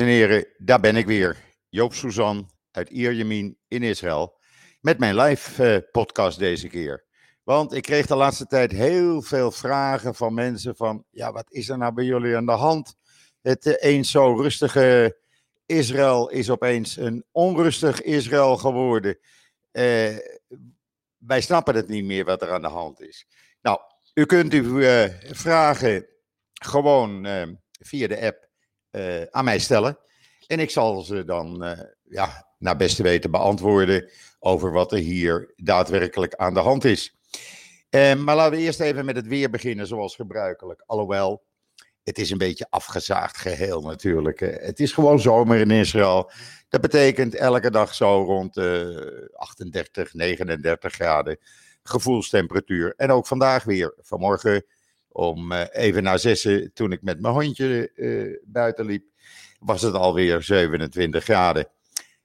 en heren, daar ben ik weer. Joop Suzan uit Ierjemien in Israël. Met mijn live eh, podcast deze keer. Want ik kreeg de laatste tijd heel veel vragen van mensen van... Ja, wat is er nou bij jullie aan de hand? Het eh, eens zo rustige Israël is opeens een onrustig Israël geworden. Eh, wij snappen het niet meer wat er aan de hand is. Nou, u kunt uw vragen gewoon via de app eh, aan mij stellen. En ik zal ze dan eh, ja, naar beste weten beantwoorden over wat er hier daadwerkelijk aan de hand is. Eh, maar laten we eerst even met het weer beginnen, zoals gebruikelijk. Alhoewel, het is een beetje afgezaagd geheel natuurlijk. Het is gewoon zomer in Israël. Dat betekent elke dag zo rond de 38, 39 graden gevoelstemperatuur. En ook vandaag weer. Vanmorgen om eh, even na zessen, toen ik met mijn hondje eh, buiten liep, was het alweer 27 graden.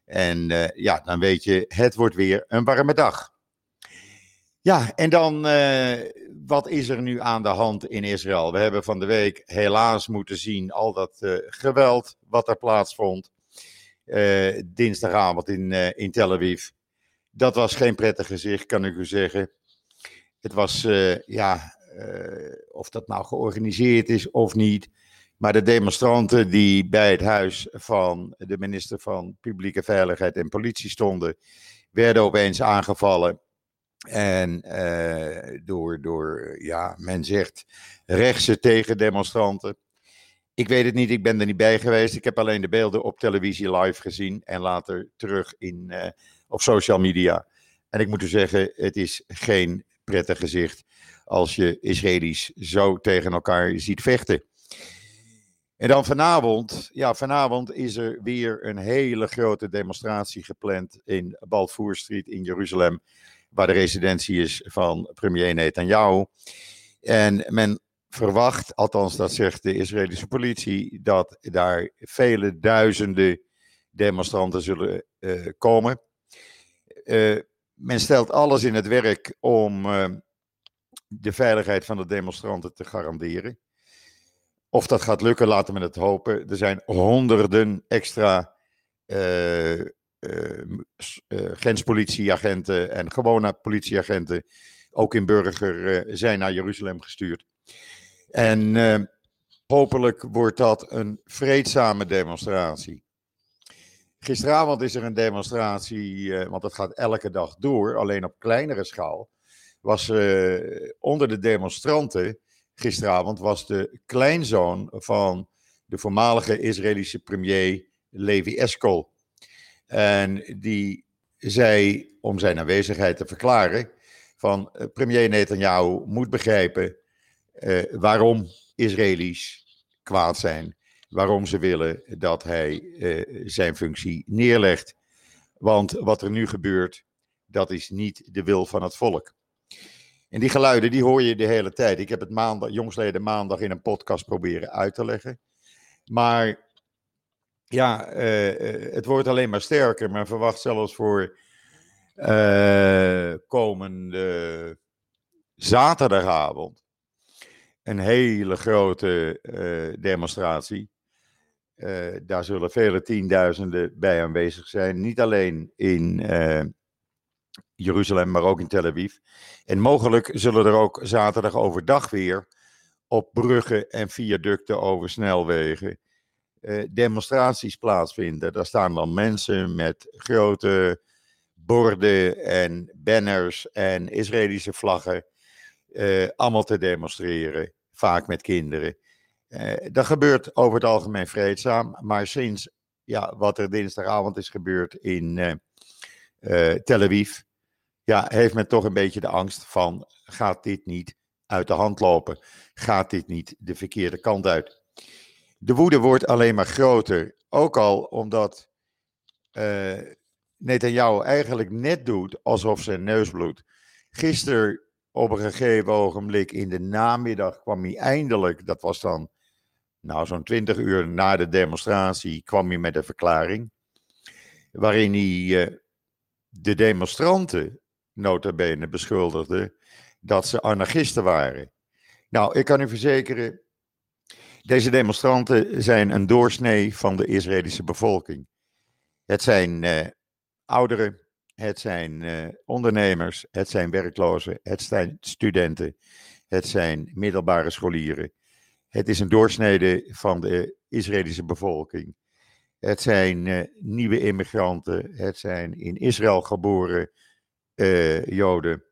En eh, ja, dan weet je, het wordt weer een warme dag. Ja, en dan, wat is er nu aan de hand in Israël? We hebben van de week helaas moeten zien al dat geweld wat er plaatsvond. dinsdagavond in, in Tel Aviv. Dat was geen prettig gezicht, kan ik u zeggen. Het was, ja, of dat nou georganiseerd is of niet. Maar de demonstranten die bij het huis van de minister van Publieke Veiligheid en Politie stonden, werden opeens aangevallen. En eh, door, door, ja, men zegt rechtse tegendemonstranten. Ik weet het niet, ik ben er niet bij geweest. Ik heb alleen de beelden op televisie live gezien en later terug in, eh, op social media. En ik moet u zeggen, het is geen prettig gezicht als je Israëli's zo tegen elkaar ziet vechten. En dan vanavond, ja, vanavond is er weer een hele grote demonstratie gepland in Balfour Street in Jeruzalem, waar de residentie is van premier Netanyahu. En men verwacht, althans dat zegt de Israëlische politie, dat daar vele duizenden demonstranten zullen eh, komen. Eh, men stelt alles in het werk om eh, de veiligheid van de demonstranten te garanderen. Of dat gaat lukken, laten we het hopen. Er zijn honderden extra eh, eh, eh, grenspolitieagenten en gewone politieagenten, ook in burger, zijn naar Jeruzalem gestuurd. En hopelijk wordt dat een vreedzame demonstratie. Gisteravond is er een demonstratie, want dat gaat elke dag door, alleen op kleinere schaal. Was eh, onder de demonstranten gisteravond was de kleinzoon van de voormalige Israëlische premier Levi Eskol. En die zei, om zijn aanwezigheid te verklaren, van eh, premier Netanyahu moet begrijpen eh, waarom Israëli's kwaad zijn, waarom ze willen dat hij zijn functie neerlegt. Want wat er nu gebeurt, dat is niet de wil van het volk. En die geluiden, die hoor je de hele tijd. Ik heb het maandag, jongsleden maandag in een podcast proberen uit te leggen. Maar ja, eh, eh, het wordt alleen maar sterker. Men verwacht zelfs voor eh, komende zaterdagavond een hele grote demonstratie. Daar zullen vele tienduizenden bij aanwezig zijn. Niet alleen in Jeruzalem, maar ook in Tel Aviv. En mogelijk zullen er ook zaterdag overdag weer op bruggen en viaducten over snelwegen eh, demonstraties plaatsvinden. Daar staan dan mensen met grote borden en banners en Israëlische vlaggen. eh, allemaal te demonstreren, vaak met kinderen. Eh, dat gebeurt over het algemeen vreedzaam, maar sinds ja, wat er dinsdagavond is gebeurd in eh, Tel Aviv, ja, heeft men toch een beetje de angst van, gaat dit niet uit de hand lopen? Gaat dit niet de verkeerde kant uit? De woede wordt alleen maar groter, ook al omdat eh Netanyahu eigenlijk net doet alsof zijn neus bloedt. Gisteren op een gegeven ogenblik in de namiddag kwam hij eindelijk, dat was dan nou zo'n twintig uur na de demonstratie, kwam hij met een verklaring. Waarin hij eh, de demonstranten nota bene beschuldigde dat ze anarchisten waren. Nou, ik kan u verzekeren, Deze demonstranten zijn een doorsnee van de Israëlische bevolking. Het zijn uh, ouderen, het zijn uh, ondernemers, het zijn werklozen, het zijn studenten, het zijn middelbare scholieren. Het is een doorsnede van de Israëlische bevolking. Het zijn uh, nieuwe immigranten, het zijn in Israël geboren Joden,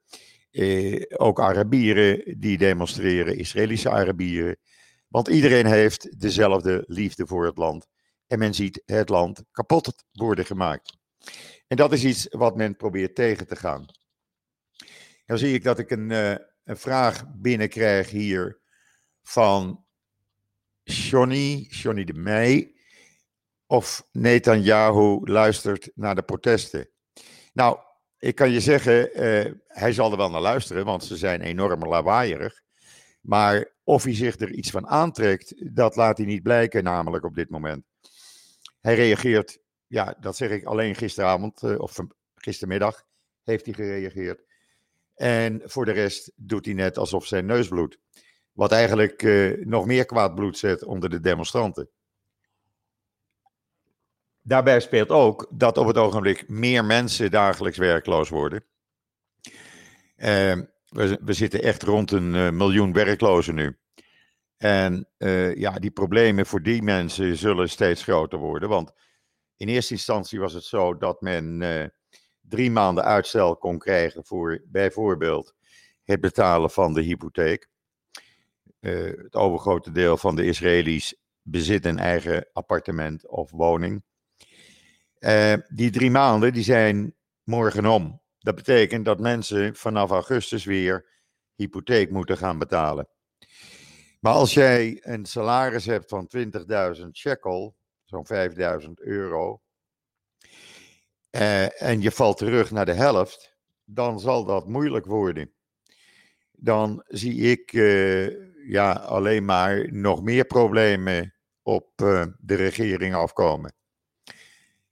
ook Arabieren die demonstreren, Israëlische Arabieren. Want iedereen heeft dezelfde liefde voor het land. En men ziet het land kapot worden gemaakt. En dat is iets wat men probeert tegen te gaan. Dan zie ik dat ik een, een vraag binnenkrijg hier van Johnny, Johnny de Meij. Of Netanyahu luistert naar de protesten. Nou, ik kan je zeggen, uh, hij zal er wel naar luisteren, want ze zijn enorm lawaaierig. Maar of hij zich er iets van aantrekt, dat laat hij niet blijken, namelijk op dit moment. Hij reageert, ja, dat zeg ik alleen gisteravond uh, of gistermiddag heeft hij gereageerd. En voor de rest doet hij net alsof zijn neus bloedt. Wat eigenlijk uh, nog meer kwaad bloed zet onder de demonstranten. Daarbij speelt ook dat op het ogenblik meer mensen dagelijks werkloos worden. Uh, we, we, zitten echt rond een uh, miljoen werklozen nu. En uh, ja, die problemen voor die mensen zullen steeds groter worden. Want in eerste instantie was het zo dat men uh, drie maanden uitstel kon krijgen voor bijvoorbeeld het betalen van de hypotheek. Het overgrote deel van de Israëli's bezit een eigen appartement of woning. Die drie maanden die zijn morgen om. Dat betekent dat mensen vanaf augustus weer hypotheek moeten gaan betalen. Maar als jij een salaris hebt van 20.000 shekel, zo'n 5.000 euro, eh, en je valt terug naar de helft, dan zal dat moeilijk worden. Dan zie ik uh, ja, alleen maar nog meer problemen op de regering afkomen.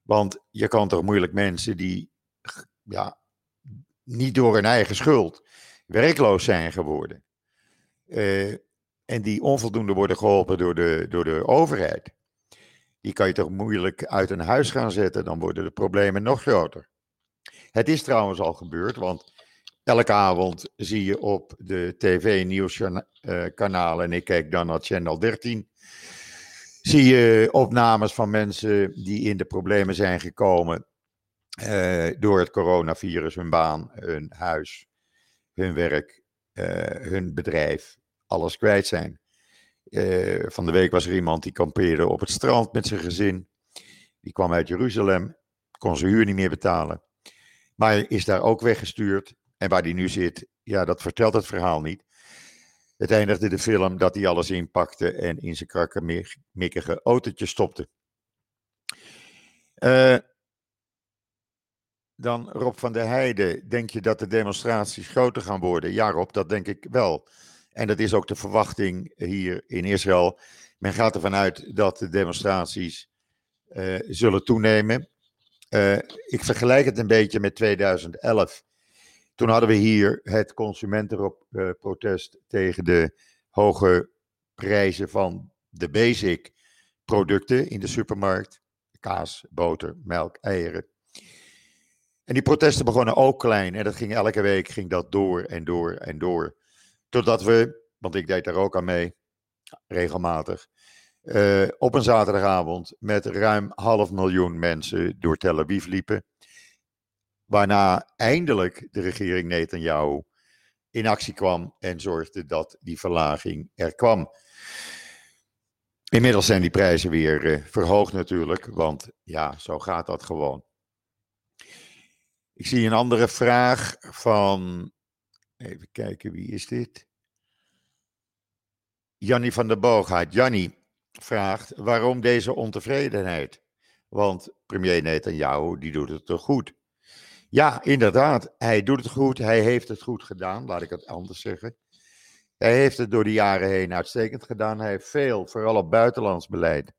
Want je kan toch moeilijk mensen die ja, niet door hun eigen schuld werkloos zijn geworden. Uh, en die onvoldoende worden geholpen door de, door de overheid. Die kan je toch moeilijk uit een huis gaan zetten, dan worden de problemen nog groter. Het is trouwens al gebeurd, want elke avond zie je op de tv-nieuwskanalen, en ik kijk dan naar Channel 13, zie je opnames van mensen die in de problemen zijn gekomen uh, door het coronavirus, hun baan, hun huis, hun werk, uh, hun bedrijf, alles kwijt zijn. Uh, van de week was er iemand die kampeerde op het strand met zijn gezin. Die kwam uit Jeruzalem, kon zijn huur niet meer betalen. Maar is daar ook weggestuurd. En waar hij nu zit, ja, dat vertelt het verhaal niet. Het eindigde de film dat hij alles inpakte en in zijn krakkemikkige autootje stopte. Uh, dan Rob van der Heijden, denk je dat de demonstraties groter gaan worden? Ja, Rob, dat denk ik wel. En dat is ook de verwachting hier in Israël. Men gaat ervan uit dat de demonstraties uh, zullen toenemen. Uh, ik vergelijk het een beetje met 2011. Toen hadden we hier het consumentenprotest tegen de hoge prijzen van de basic producten in de supermarkt. Kaas, boter, melk, eieren. En die protesten begonnen ook klein en dat ging elke week ging dat door en door en door. Totdat we, want ik deed daar ook aan mee, regelmatig, uh, op een zaterdagavond met ruim half miljoen mensen door Tel Aviv liepen. Waarna eindelijk de regering Netanyahu in actie kwam en zorgde dat die verlaging er kwam. Inmiddels zijn die prijzen weer uh, verhoogd natuurlijk, want ja, zo gaat dat gewoon. Ik zie een andere vraag van Even kijken, wie is dit? Jannie van der Boogheid. Jannie vraagt waarom deze ontevredenheid? Want premier Netanyahu, die doet het toch goed? Ja, inderdaad, hij doet het goed. Hij heeft het goed gedaan, laat ik het anders zeggen. Hij heeft het door de jaren heen uitstekend gedaan. Hij heeft veel, vooral op buitenlands beleid,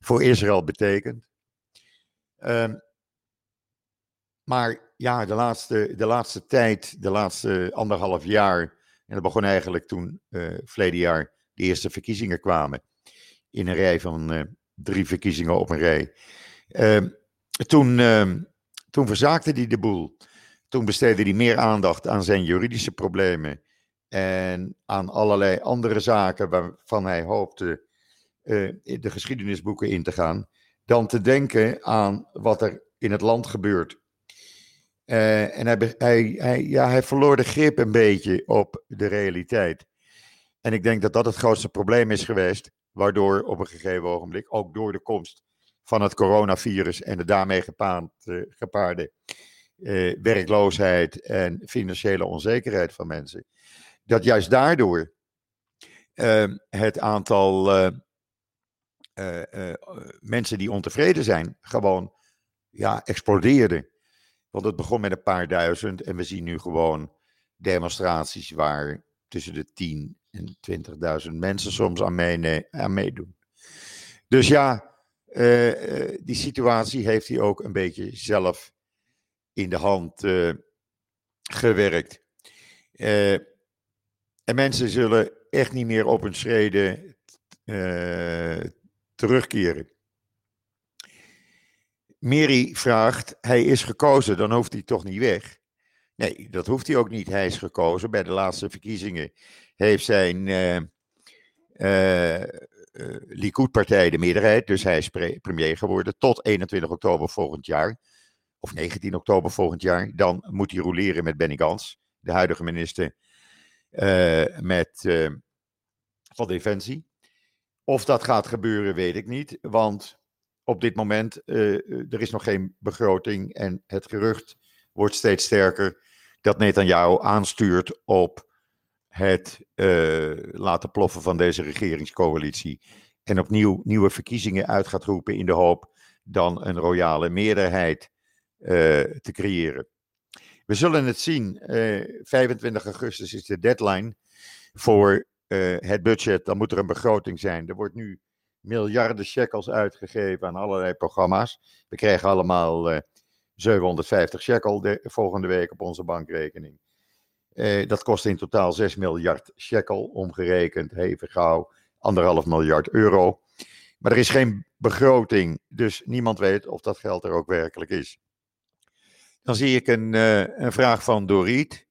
voor Israël betekend. Um, maar ja, de laatste, de laatste tijd, de laatste anderhalf jaar, en dat begon eigenlijk toen uh, verleden jaar de eerste verkiezingen kwamen, in een rij van drie verkiezingen op een rij. Ehm, toen, ehm, toen verzaakte hij de boel. Toen besteedde hij meer aandacht aan zijn juridische problemen en aan allerlei andere zaken waarvan hij hoopte de geschiedenisboeken in te gaan, dan te denken aan wat er in het land gebeurt. Uh, en hij, hij, ja, hij verloor de grip een beetje op de realiteit. En ik denk dat dat het grootste probleem is geweest, waardoor op een gegeven ogenblik, ook door de komst van het coronavirus en de daarmee gepaard, gepaarde uh, werkloosheid en financiële onzekerheid van mensen, dat juist daardoor uh, het aantal mensen die ontevreden zijn gewoon ja, explodeerde. Want het begon met een paar duizend en we zien nu gewoon demonstraties waar tussen de 10 en 20.000 mensen soms aan, mee, aan meedoen. Dus ja, die situatie heeft hij ook een beetje zelf in de hand uh, gewerkt. En mensen zullen echt niet meer op hun schreden terugkeren. Mary vraagt, hij is gekozen, dan hoeft hij toch niet weg. Nee, dat hoeft hij ook niet. Hij is gekozen. Bij de laatste verkiezingen heeft zijn Likud-partij de meerderheid. Dus hij is premier geworden tot 21 oktober volgend jaar. Of 19 oktober volgend jaar. Dan moet hij roleren met Benny Gans, de huidige minister met, van Defensie. Of dat gaat gebeuren, weet ik niet. Want op dit moment, er is nog geen begroting en het gerucht wordt steeds sterker dat Netanyahu aanstuurt op het uh, laten ploffen van deze regeringscoalitie. En opnieuw nieuwe verkiezingen uit gaat roepen in de hoop dan een royale meerderheid uh, te creëren. We zullen het zien. 25 augustus is de deadline voor het budget. Dan moet er een begroting zijn. Er wordt nu miljarden shekels uitgegeven aan allerlei programma's. We krijgen allemaal uh, eh, 750 shekel de, volgende week op onze bankrekening. Uh, dat kost in totaal 6 miljard shekel, omgerekend, even gauw, anderhalf miljard euro. Maar er is geen begroting, dus niemand weet of dat geld er ook werkelijk is. Dan zie ik een, uh, een vraag van Doriet.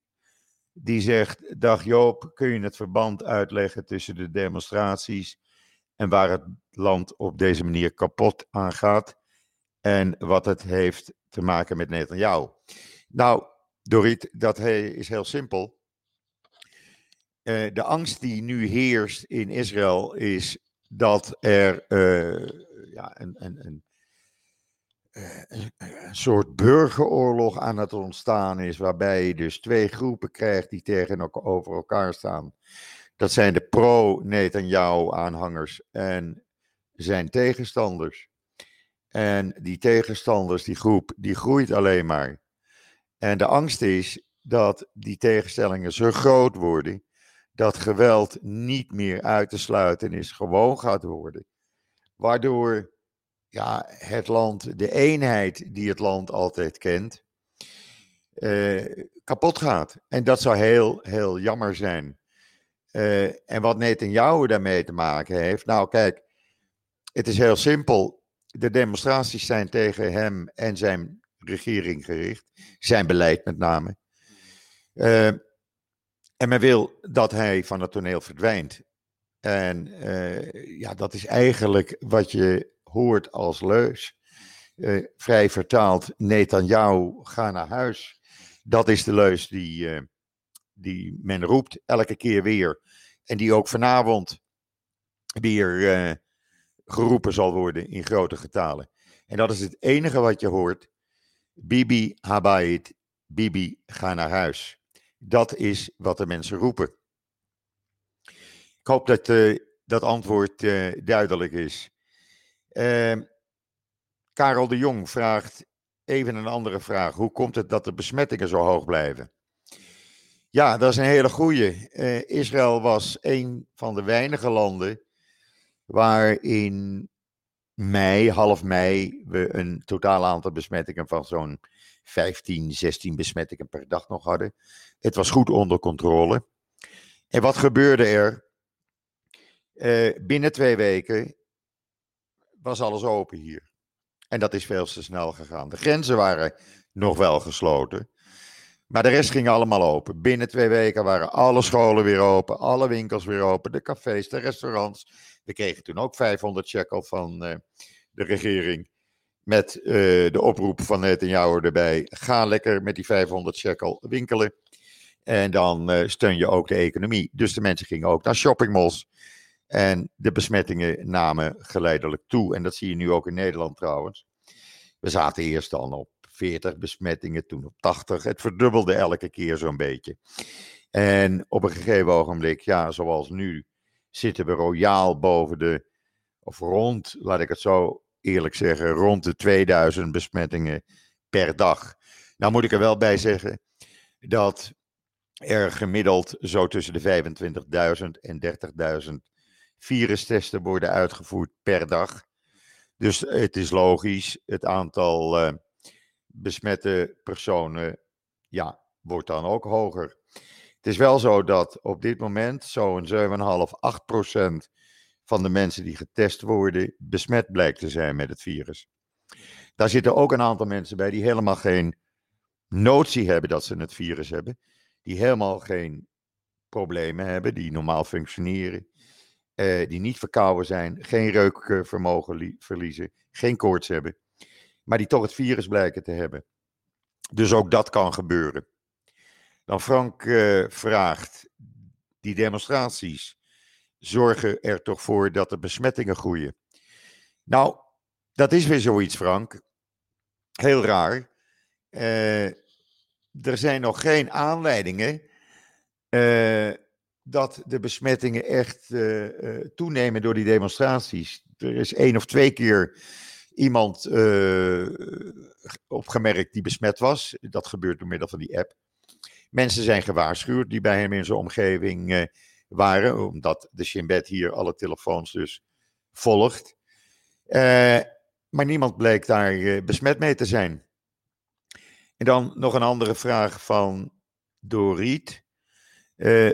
Die zegt: Dag Joop, kun je het verband uitleggen tussen de demonstraties en waar het land op deze manier kapot aangaat en wat het heeft te maken met Netanyahu. Nou, Dorit, dat is heel simpel. Uh, de angst die nu heerst in Israël is dat er uh, ja, een, een, een, soort burgeroorlog aan het ontstaan is, waarbij je dus twee groepen krijgt die tegenover elkaar staan. Dat zijn de pro-Netanyahu-aanhangers en zijn tegenstanders. En die tegenstanders, die groep, die groeit alleen maar. En de angst is dat die tegenstellingen zo groot worden, dat geweld niet meer uit te sluiten is, gewoon gaat worden. Waardoor ja, het land, de eenheid die het land altijd kent, eh, kapot gaat. En dat zou heel, heel jammer zijn. Uh, en wat Netanyahu daarmee te maken heeft. Nou, kijk, het is heel simpel. De demonstraties zijn tegen hem en zijn regering gericht. Zijn beleid met name. Uh, en men wil dat hij van het toneel verdwijnt. En uh, ja, dat is eigenlijk wat je hoort als leus. Uh, vrij vertaald, Netanyahu, ga naar huis. Dat is de leus die, die men roept elke keer weer. En die ook vanavond weer geroepen zal worden in grote getalen. En dat is het enige wat je hoort. Bibi Habayit, Bibi ga naar huis. Dat is wat de mensen roepen. Ik hoop dat uh, dat antwoord uh, duidelijk is. Ehm, Karel de Jong vraagt even een andere vraag. Hoe komt het dat de besmettingen zo hoog blijven? Ja, dat is een hele goede. Uh, Israël was een van de weinige landen waar in mei, half mei, we een totaal aantal besmettingen van zo'n 15, 16 besmettingen per dag nog hadden. Het was goed onder controle. En wat gebeurde er? Uh, binnen twee weken was alles open hier. En dat is veel te snel gegaan. De grenzen waren nog wel gesloten. Maar de rest ging allemaal open. Binnen twee weken waren alle scholen weer open, alle winkels weer open, de cafés, de restaurants. We kregen toen ook 500 shekel van uh, de regering. Met uh, de oproep van Netanyahu erbij. Ga lekker met die 500 shekel winkelen. En dan uh, steun je ook de economie. Dus de mensen gingen ook naar shoppingmalls. En de besmettingen namen geleidelijk toe. En dat zie je nu ook in Nederland trouwens. We zaten eerst dan op 40 besmettingen, toen op 80. Het verdubbelde elke keer zo'n beetje. En op een gegeven ogenblik, ja, zoals nu, zitten we royaal boven de, of rond, laat ik het zo eerlijk zeggen, rond de 2000 besmettingen per dag. Nou moet ik er wel bij zeggen dat er gemiddeld zo tussen de 25.000 en 30.000 virustesten worden uitgevoerd per dag. Dus het is logisch, het aantal uh, besmette personen ja, wordt dan ook hoger. Het is wel zo dat op dit moment zo'n 7,5, 8 procent van de mensen die getest worden besmet blijkt te zijn met het virus. Daar zitten ook een aantal mensen bij die helemaal geen notie hebben dat ze het virus hebben, die helemaal geen problemen hebben, die normaal functioneren, eh, die niet verkouden zijn, geen reukvermogen verliezen, geen koorts hebben, maar die toch het virus blijken te hebben. Dus ook dat kan gebeuren. Dan Frank uh, vraagt, die demonstraties zorgen er toch voor dat de besmettingen groeien. Nou, dat is weer zoiets, Frank. Heel raar. Uh, er zijn nog geen aanleidingen uh, dat de besmettingen echt toenemen door die demonstraties. Er is één of twee keer iemand opgemerkt die besmet was. Dat gebeurt door middel van die app. Mensen zijn gewaarschuwd die bij hem in zijn omgeving waren, omdat de Shinbet hier alle telefoons dus volgt. maar niemand bleek daar besmet mee te zijn. En dan nog een andere vraag van Doriet.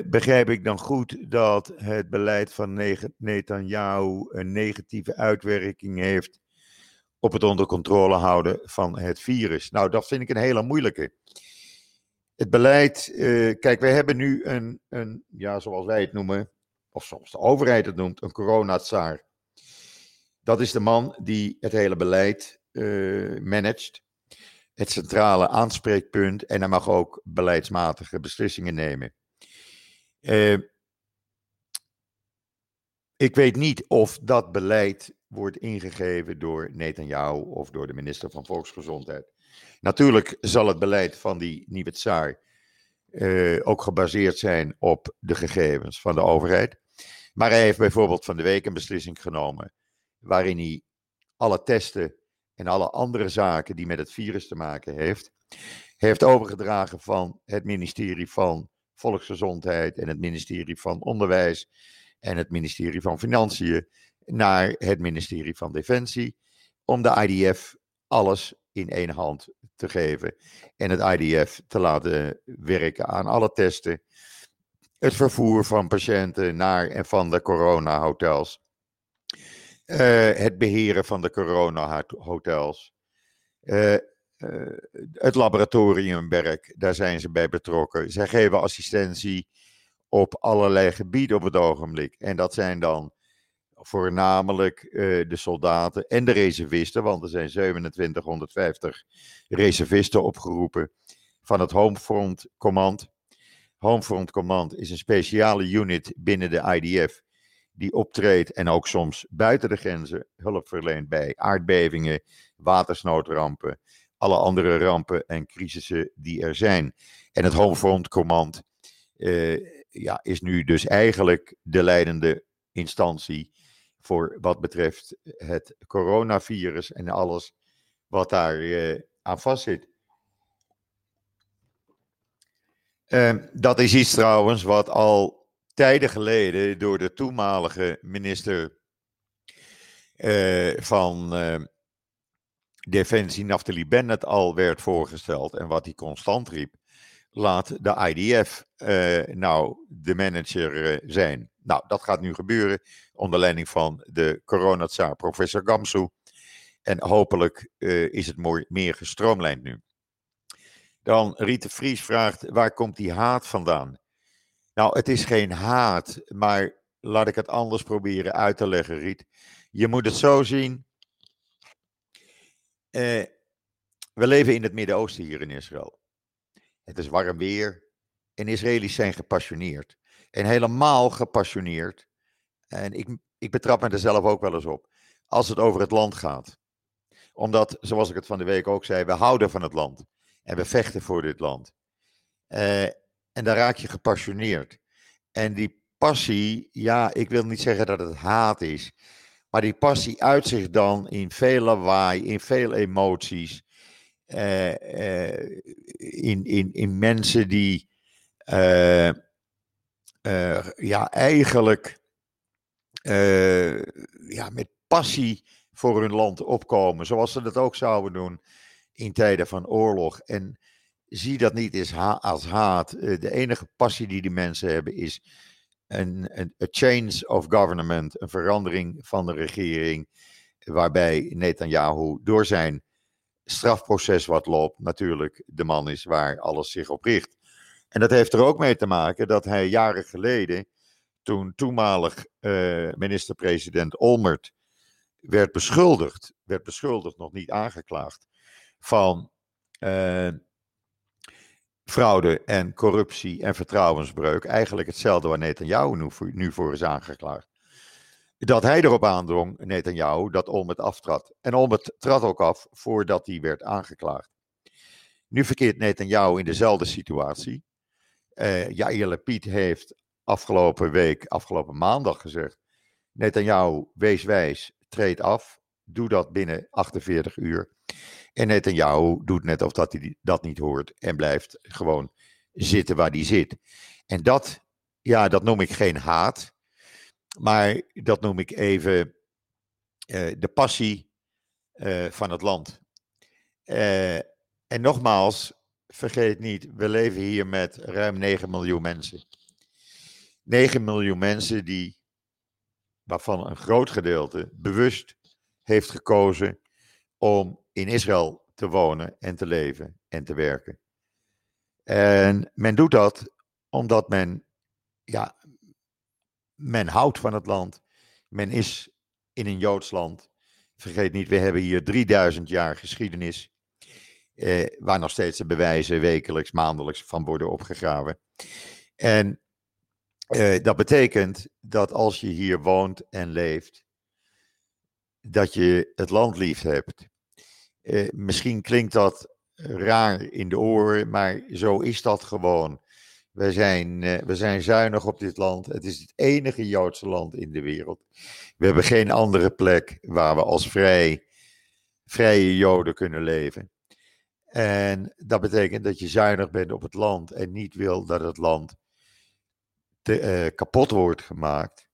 Begrijp ik dan goed dat het beleid van Netanyahu een negatieve uitwerking heeft op het onder controle houden van het virus? Nou, dat vind ik een hele moeilijke. Het beleid, uh, kijk, wij hebben nu een, een, ja, zoals wij het noemen, of soms de overheid het noemt, een coronatsaar. Dat is de man die het hele beleid uh, managt, het centrale aanspreekpunt en hij mag ook beleidsmatige beslissingen nemen. Uh, ik weet niet of dat beleid wordt ingegeven door Netanyahu of door de minister van Volksgezondheid. Natuurlijk zal het beleid van die nieuwe tsaar uh, ook gebaseerd zijn op de gegevens van de overheid. Maar hij heeft bijvoorbeeld van de week een beslissing genomen waarin hij alle testen en alle andere zaken die met het virus te maken heeft, heeft overgedragen van het ministerie van Volksgezondheid en het ministerie van Onderwijs en het ministerie van Financiën naar het ministerie van Defensie om de IDF alles in één hand te geven en het IDF te laten werken aan alle testen, het vervoer van patiënten naar en van de coronahotels, uh, het beheren van de coronahotels, uh, het laboratoriumwerk, daar zijn ze bij betrokken. Zij geven assistentie op allerlei gebieden op het ogenblik. En dat zijn dan voornamelijk uh, de soldaten en de reservisten, want er zijn 2750 reservisten opgeroepen van het Homefront Command. Homefront Command is een speciale unit binnen de IDF die optreedt en ook soms buiten de grenzen hulp verleent bij aardbevingen, watersnoodrampen, alle andere rampen en crisissen die er zijn. En het Homefront Command uh, ja, is nu dus eigenlijk de leidende instantie voor wat betreft het coronavirus en alles wat daar uh, aan vastzit. Uh, dat is iets trouwens wat al tijden geleden door de toenmalige minister uh, van Defensie Naftali Bennett al werd voorgesteld en wat hij constant riep. Laat de IDF uh, nou de manager zijn. Nou, dat gaat nu gebeuren onder leiding van de coronatsaar professor Gamsu. En hopelijk uh, is het mooi, meer gestroomlijnd nu. Dan Riete Vries vraagt, waar komt die haat vandaan? Nou, het is geen haat, maar laat ik het anders proberen uit te leggen, Riet. Je moet het zo zien. Uh, we leven in het Midden-Oosten hier in Israël. Het is warm weer en Israëli's zijn gepassioneerd. En helemaal gepassioneerd. En ik, ik betrap me er zelf ook wel eens op. Als het over het land gaat. Omdat, zoals ik het van de week ook zei, we houden van het land. En we vechten voor dit land. Uh, en daar raak je gepassioneerd. En die passie, ja, ik wil niet zeggen dat het haat is. Maar die passie uit zich dan in veel lawaai, in veel emoties. Uh, uh, in, in, in mensen die ja, eigenlijk ja, met passie voor hun land opkomen. Zoals ze dat ook zouden doen in tijden van oorlog. En zie dat niet ha als haat. de enige passie die die mensen hebben is een, een change of government, een verandering van de regering, waarbij Netanyahu door zijn strafproces wat loopt, natuurlijk de man is waar alles zich op richt. En dat heeft er ook mee te maken dat hij jaren geleden, toen toenmalig uh, minister-president Olmert werd beschuldigd, werd beschuldigd, nog niet aangeklaagd, van uh, fraude en corruptie en vertrouwensbreuk. Eigenlijk hetzelfde waar Netanyahu nu nu voor is aangeklaagd. Dat hij erop aandrong, Netanyahu, dat Olmert aftrad. En Olmert trad ook af voordat hij werd aangeklaagd. Nu verkeert Netanyahu in dezelfde situatie. Uh, Yair Lapid heeft afgelopen week, afgelopen maandag gezegd: Netanyahu, wees wijs, treed af. Doe dat binnen 48 uur. En Netanyahu doet net of dat hij dat niet hoort en blijft gewoon zitten waar hij zit. En dat, ja, dat noem ik geen haat, maar dat noem ik even uh, de passie uh, van het land. En nogmaals, vergeet niet, we leven hier met ruim 9 miljoen mensen. 9 miljoen mensen die, waarvan een groot gedeelte bewust heeft gekozen om in Israël te wonen en te leven en te werken. En men doet dat omdat men, ja, men houdt van het land. Men is in een Joods land. Vergeet niet, we hebben hier 3000 jaar geschiedenis. Eh, waar nog steeds de bewijzen wekelijks, maandelijks van worden opgegraven. En eh, dat betekent dat als je hier woont en leeft, dat je het land lief hebt. Eh, misschien klinkt dat raar in de oren, maar zo is dat gewoon. We zijn, uh, we zijn zuinig op dit land. Het is het enige Joodse land in de wereld. We hebben geen andere plek waar we als vrij, vrije Joden kunnen leven. En dat betekent dat je zuinig bent op het land en niet wil dat het land te, uh, kapot wordt gemaakt,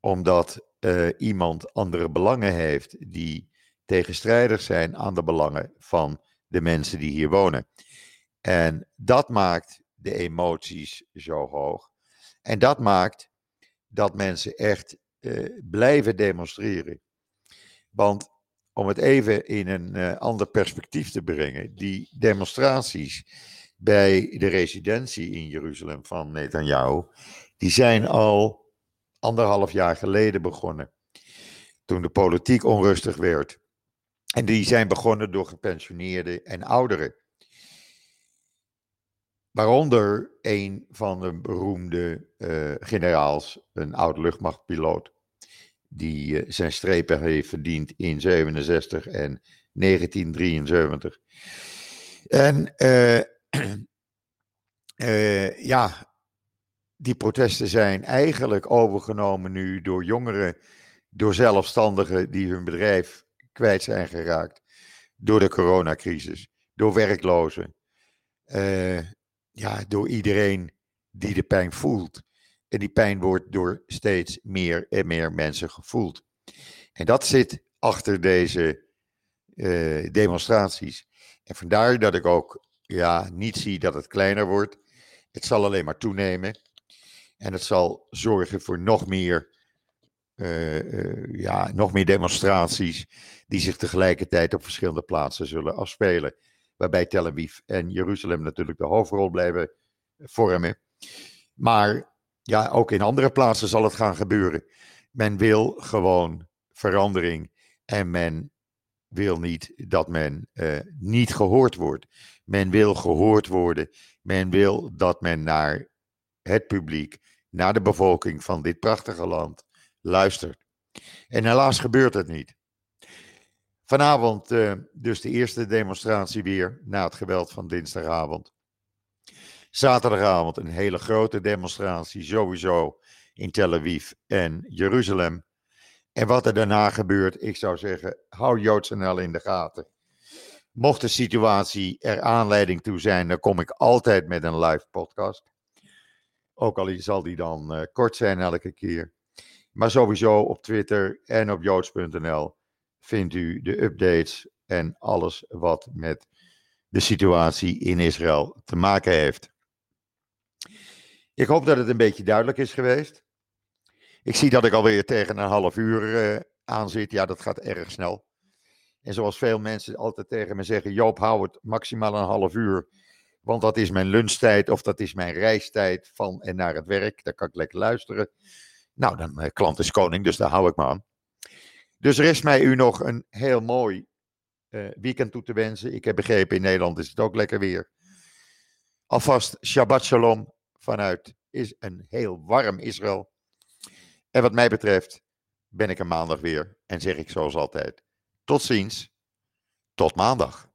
omdat uh, iemand andere belangen heeft die tegenstrijdig zijn aan de belangen van de mensen die hier wonen. En dat maakt de emoties zo hoog. En dat maakt dat mensen echt uh, blijven demonstreren. Want om het even in een uh, ander perspectief te brengen, die demonstraties bij de residentie in Jeruzalem van Netanyahu, die zijn al anderhalf jaar geleden begonnen. Toen de politiek onrustig werd. En die zijn begonnen door gepensioneerden en ouderen. Waaronder een van de beroemde uh, generaals, een oud luchtmachtpiloot, die uh, zijn strepen heeft verdiend in 67 en 1973. En uh, ja, die protesten zijn eigenlijk overgenomen nu door jongeren, door zelfstandigen die hun bedrijf kwijt zijn geraakt door de coronacrisis, door werklozen, ja, door iedereen die de pijn voelt. En die pijn wordt door steeds meer en meer mensen gevoeld. En dat zit achter deze uh, demonstraties. En vandaar dat ik ook ja, niet zie dat het kleiner wordt. Het zal alleen maar toenemen. En het zal zorgen voor nog meer, ja, nog meer demonstraties die zich tegelijkertijd op verschillende plaatsen zullen afspelen. Waarbij Tel Aviv en Jeruzalem natuurlijk de hoofdrol blijven vormen. Maar ja, ook in andere plaatsen zal het gaan gebeuren. Men wil gewoon verandering en men wil niet dat men uh, niet gehoord wordt. Men wil gehoord worden. Men wil dat men naar het publiek, naar de bevolking van dit prachtige land luistert. En helaas gebeurt het niet. Vanavond uh, dus de eerste demonstratie weer na het geweld van dinsdagavond. Zaterdagavond een hele grote demonstratie sowieso in Tel Aviv en Jeruzalem. En wat er daarna gebeurt, ik zou zeggen, hou JoodsNL in de gaten. Mocht de situatie er aanleiding toe zijn, dan kom ik altijd met een live podcast. Ook al zal die dan uh, kort zijn elke keer. Maar sowieso op Twitter en op joods.nl vindt u de updates en alles wat met de situatie in Israël te maken heeft. Ik hoop dat het een beetje duidelijk is geweest. Ik zie dat ik alweer tegen een half uur uh, aan zit. Ja, dat gaat erg snel. En zoals veel mensen altijd tegen me zeggen: Joop, hou het maximaal een half uur. Want dat is mijn lunchtijd of dat is mijn reistijd van en naar het werk. Daar kan ik lekker luisteren. Nou, dan uh, klant is koning, dus daar hou ik me aan. Dus rest mij u nog een heel mooi uh, weekend toe te wensen. Ik heb begrepen, in Nederland is het ook lekker weer. Alvast Shabbat Shalom vanuit is een heel warm Israël. En wat mij betreft ben ik er maandag weer en zeg ik zoals altijd: tot ziens, tot maandag.